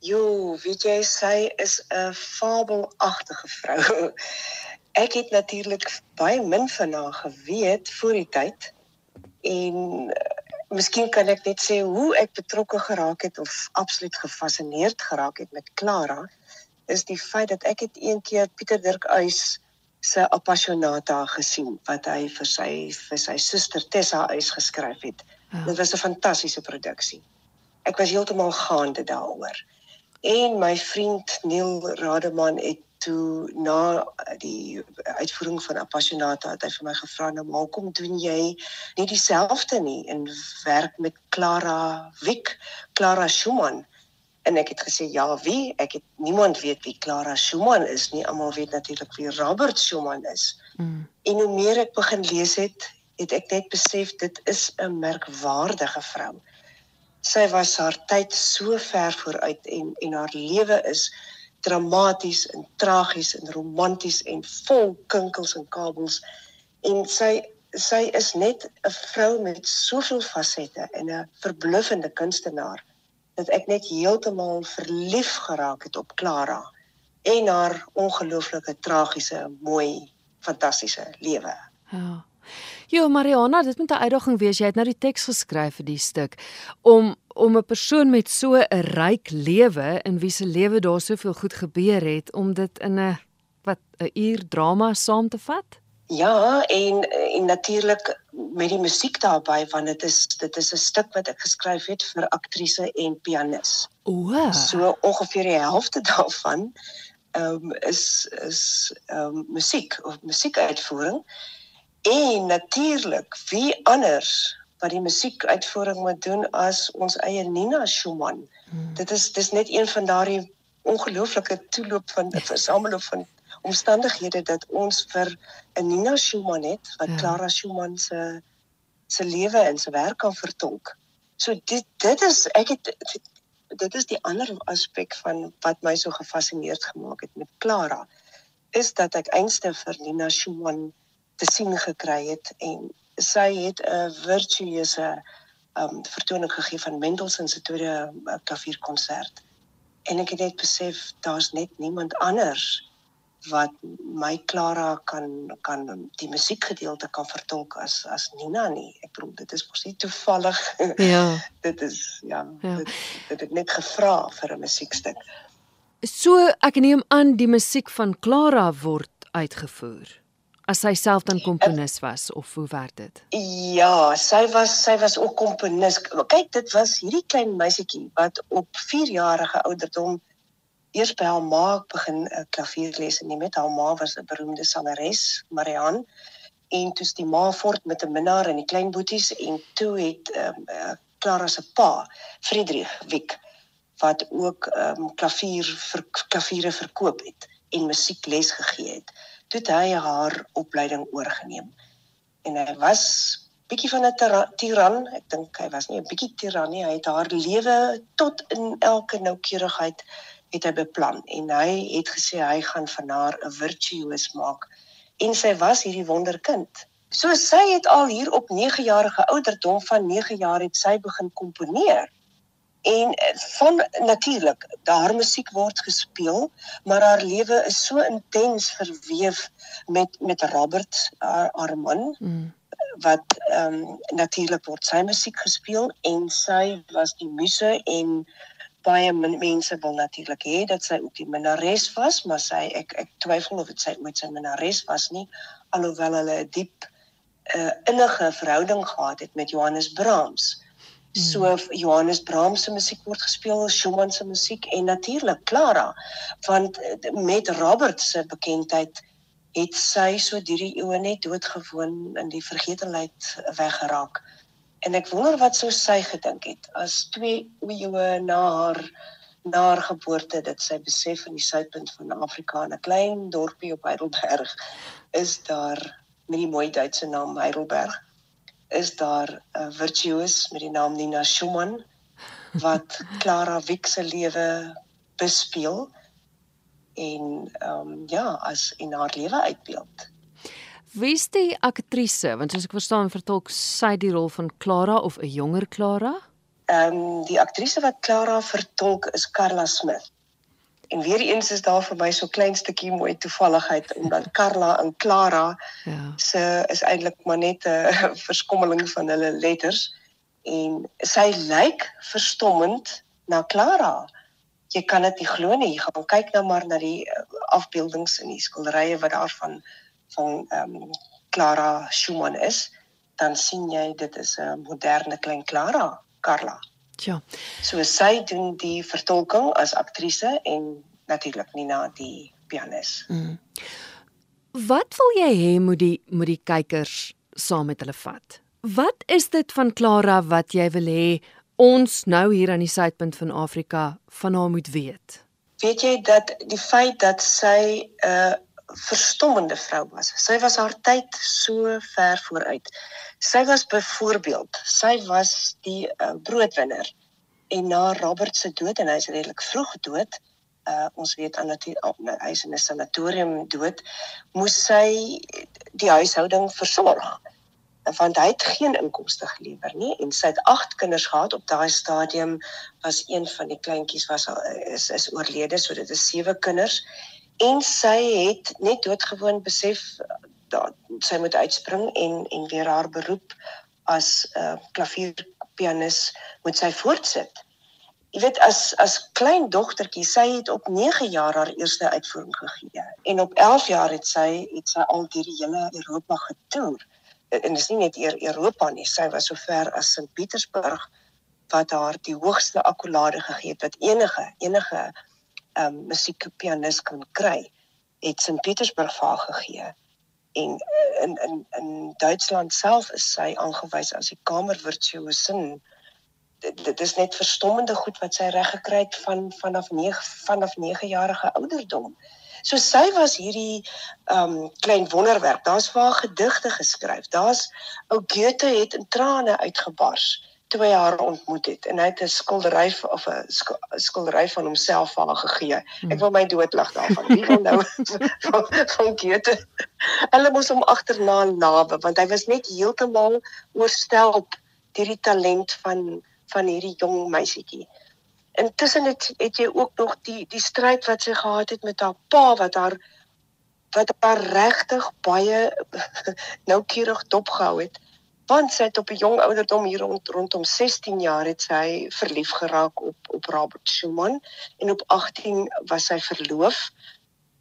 Jo, weet jy, sy is 'n fabelagtige vrou. Ek het natuurlik baie min van haar geweet voor die tyd en uh, miskien kan ek net sê hoe ek betrokke geraak het of absoluut gefassineerd geraak het met Clara is die feit dat ek het een keer Pieter Dirk Uys se Appassionata gesien wat hy vir sy vir sy suster Tessa Uys geskryf het. Ja. Dit was 'n fantastiese produksie. Ek was heeltemal gaande daaroor. En my vriend Neil Rademan het toe na die uitvoering van Appassionata het hy vir my gevra nou maar hoekom doen jy nie dieselfde nie en werk met Clara Wick, Clara Schumann? En ek het gesê ja wie? Ek het niemand weet wie Clara Schumann is nie. Almal weet natuurlik wie Robert Schumann is. Mm. en hoe meer ek begin lees het het ek net besef dit is 'n merkwaardige vrou sy was haar tyd so ver vooruit en en haar lewe is dramaties en tragies en romanties en vol kinkels en kabels en sy sy is net 'n vrou met soveel fasette en 'n verbluffende kunstenaar dat ek net heeltemal verlief geraak het op Clara en haar ongelooflike tragiese mooi fantastiese lewe. Ja. Jo Mariana, dit moet 'n uitdaging wees. Jy het nou die teks geskryf vir die stuk om om 'n persoon met so 'n ryk lewe in wie se lewe daar soveel goed gebeur het om dit in 'n wat 'n uur drama saam te vat? Ja, en en natuurlik met die musiek daarbey want dit is dit is 'n stuk wat ek geskryf het vir aktrise en pianis. O. So ongeveer die helfte daarvan ehm um, is is ehm um, musiek of musiekuitvoering. En natuurlik, wie anders wat die musiekuitvoering moet doen as ons eie Nina Schumann. Hmm. Dit is dis net een van daardie ongelooflike toeloop van versameling van omstandighede dat ons vir 'n Nina Schumann het wat ja. Clara Schumann se se lewe en se werk kan vertolk. So dit dit is ek het dit is die ander aspek van wat my so gefassineerd gemaak het met Clara is dat ek einste vir Nina Schumann te sien gekry het en sy het 'n virtuose um vertoning gegee van Mendelssohn se tweede uh, klavierkonsert. En ek het net besef daar's net niemand anders wat my Clara kan kan die musiekgedeelte kan vertolk as as Nina nie. Ek bedoel dit is mos nie toevallig. Ja. dit is ja, ja. Dit, dit het net gevra vir 'n musiekstuk. So ek neem aan die musiek van Clara word uitgevoer as sy self dan komponis was of hoe werk dit? Ja, sy was sy was ook komponis. Kyk, dit was hierdie klein meisietjie wat op 4-jarige ouderdom eers by haar ma begin 'n uh, klavierles neem. Met haar ma was 'n beroemde sangeres, Marianne. En toe die ma voort met 'n minnaar en die klein boeties en toe het ehm um, uh, Clara se pa, Friedrich Wick, wat ook ehm um, klavier vir klaviere verkoop het en musiekles gegee het toe hy haar opleiding oorgeneem. En hy was bietjie van 'n tiran, ek dink hy was nie 'n bietjie tiran nie, hy het haar lewe tot in elke noukeurigheid het hy beplan en hy het gesê hy gaan van haar 'n virtuoos maak en sy was hierdie wonderkind. So sy het al hier op 9 jarige ouderdom van 9 jaar het sy begin komponeer. En eh, van natuurlik, daar musiek word gespeel, maar haar lewe is so intens verweef met met Robert haar, haar man mm. wat ehm um, natuurlik word sy musiek gespeel en sy was die muse en baie mense wil natuurlik hê dat sy ook die minnares was, maar sy ek ek twyfel of dit sy ooit sy minnares was nie, alhoewel hulle 'n diep uh, innige verhouding gehad het met Johannes Brahms. So hmm. Johannes Brahms se musiek word gespeel, Schumann se musiek en natuurlik Clara. Want eh, met Robert se bekendheid het sy so drie eeue net doodgewoon in die vergetelheid weggeraak. En ek wonder wat sou sy gedink het as twee eeue na haar na haar geboorte dit sy besef in die suidpunt van Afrika in 'n klein dorpie op Heidelberg is daar met die mooi Duitse naam Heidelberg is daar 'n virtuoos met die naam Nina Schumann wat Clara Wick se lewe bespeel en ehm um, ja, as in haar lewe uitbeeld. Wie is die aktrise? Want soos ek verstaan, vertolk sy die rol van Clara of 'n jonger Clara? ehm um, die aktrise wat Clara vertolk is Carla Smith. En weer eens is daar vir my so klein stukkie mooi toevalligheid omdat Carla en Clara ja. se is eintlik maar net 'n verskommeling van hulle letters en sy lyk verstommend na Clara. Jy kan dit nie glo nie. Jy gaan kyk nou maar na die uh, afbeeldings in die skilderye wat daarvan van ehm um, Clara Schumann is, dan sien jy dit is 'n moderne klein Clara, Carla. Ja. So sy doen die vertolking as aktrise en natuurlik Nina die pianis. Mm. Wat wil jy hê moet die moet die kykers saam met hulle vat? Wat is dit van Clara wat jy wil hê ons nou hier aan die suidpunt van Afrika van haar moet weet? Weet jy dat die feit dat sy 'n uh, verstommende vrou was. Sy was haar tyd so ver vooruit. Sy was byvoorbeeld, sy was die uh, broodwinner en na Robert se dood en hy is redelik vroeg dood, uh, ons weet aan dat hy is in 'n sanatorium dood, moes sy die huishouding versorg want hy het geen inkomste gelewer nie en sy het 8 kinders gehad op daai stadium was een van die kleintjies was al is is oorlede so dit is 7 kinders en sy het net doodgewoon besef dat sy moet uitspring en en weer haar beroep as 'n uh, klavierpianis moet sy voortsit. Jy weet as as klein dogtertjie, sy het op 9 jaar haar eerste uitvoering gegee en op 11 jaar het sy het sy al deur die hele Europa getoer. En dis nie net eer Europa nie, sy was so ver as Sint Petersburg wat haar die hoogste akkolade gegee het wat enige enige um, musiekpianis kan kry, het St. Petersburg vir haar gegee. En in in in Duitsland self is sy aangewys as die kamervirtuosin. Dit, dit is net verstommende goed wat sy reg gekry het van vanaf 9 vanaf 9 jarige ouderdom. So sy was hierdie um klein wonderwerk. Daar's vir haar gedigte geskryf. Daar's ou Goethe het in trane uitgebars toe hy haar ontmoet het en hy het 'n skildery of 'n skildery van homself aan haar gegee. Ek wil my doodlag daarvan. Wie nou van, van Goethe? Hulle moes hom agterna nawe want hy was net heeltemal oorstelp deur die talent van van hierdie jong meisietjie. Intussen het het jy ook nog die die stryd wat sy gehad het met haar pa wat haar wat haar regtig baie noukeurig dopgehou het want sy het op 'n jong ouderdom hier rond rondom 16 jaar het sy verlief geraak op op Robert Schumann en op 18 was sy verloof.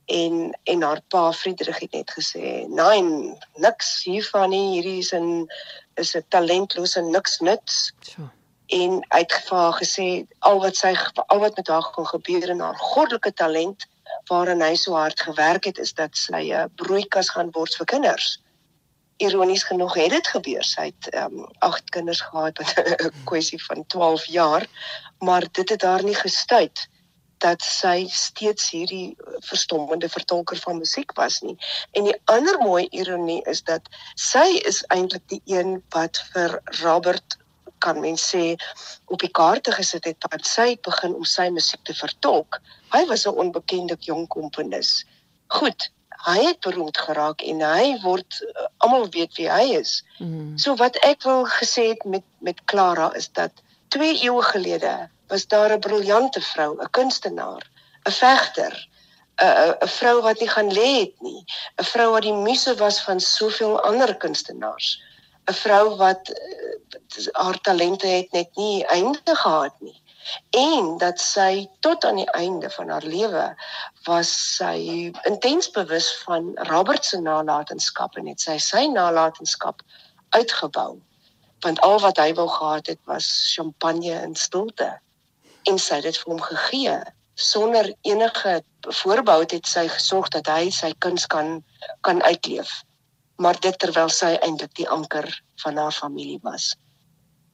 En en haar pa Friedrich het net gesê nee niks hiervan nie. Hierdie is 'n is 'n talentlose niks nuts so. en uitgevaar gesê al wat sy al wat met haar gaan gebeur en haar goddelike talent waarin hy so hard gewerk het is dat sy 'n broeikas gaan word vir kinders ironies genoeg het dit gebeur. Sy het ehm um, agt kinders gehad met 'n kwessie van 12 jaar, maar dit het haar nie gestuit dat sy steeds hierdie verstommende vertolker van musiek was nie. En die ander mooi ironie is dat sy is eintlik die een wat vir Robert kan mens sê op die kaarte gesit het wat sy begin om sy musiek te vertolk. Hy was 'n onbekende jong komponis. Goed, hy het beroemd geraak en hy word almal weet wie hy is. Mm. So wat ek wil gesê het met met Clara is dat 2 eeue gelede was daar 'n briljante vrou, 'n kunstenaar, 'n vegter, 'n 'n vrou wat nie gaan lê het nie, 'n vrou wat die muse was van soveel ander kunstenaars, 'n vrou wat uh, haar talente het net nie einde gehad nie en dat sy tot aan die einde van haar lewe was sy intens bewus van Robert se nalatenskap en het sy sy nalatenskap uitgebou. Want al wat hy wou gehad het was champagne en stilte. En sy het dit vir hom gegee sonder enige voorbehou het sy gesorg dat hy sy kuns kan kan uitleef. Maar dit terwyl sy eintlik die anker van haar familie was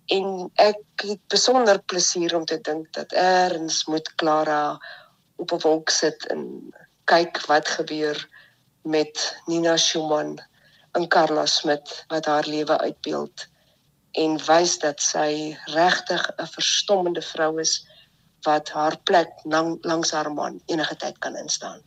en ek het besonder plesier om te dink dat eers moet Clara op 'n wolk sit en kyk wat gebeur met Nina Schumann en Carla Smit wat haar lewe uitbeeld en wys dat sy regtig 'n verstommende vrou is wat haar plek lang, langs haar man enige tyd kan instaan.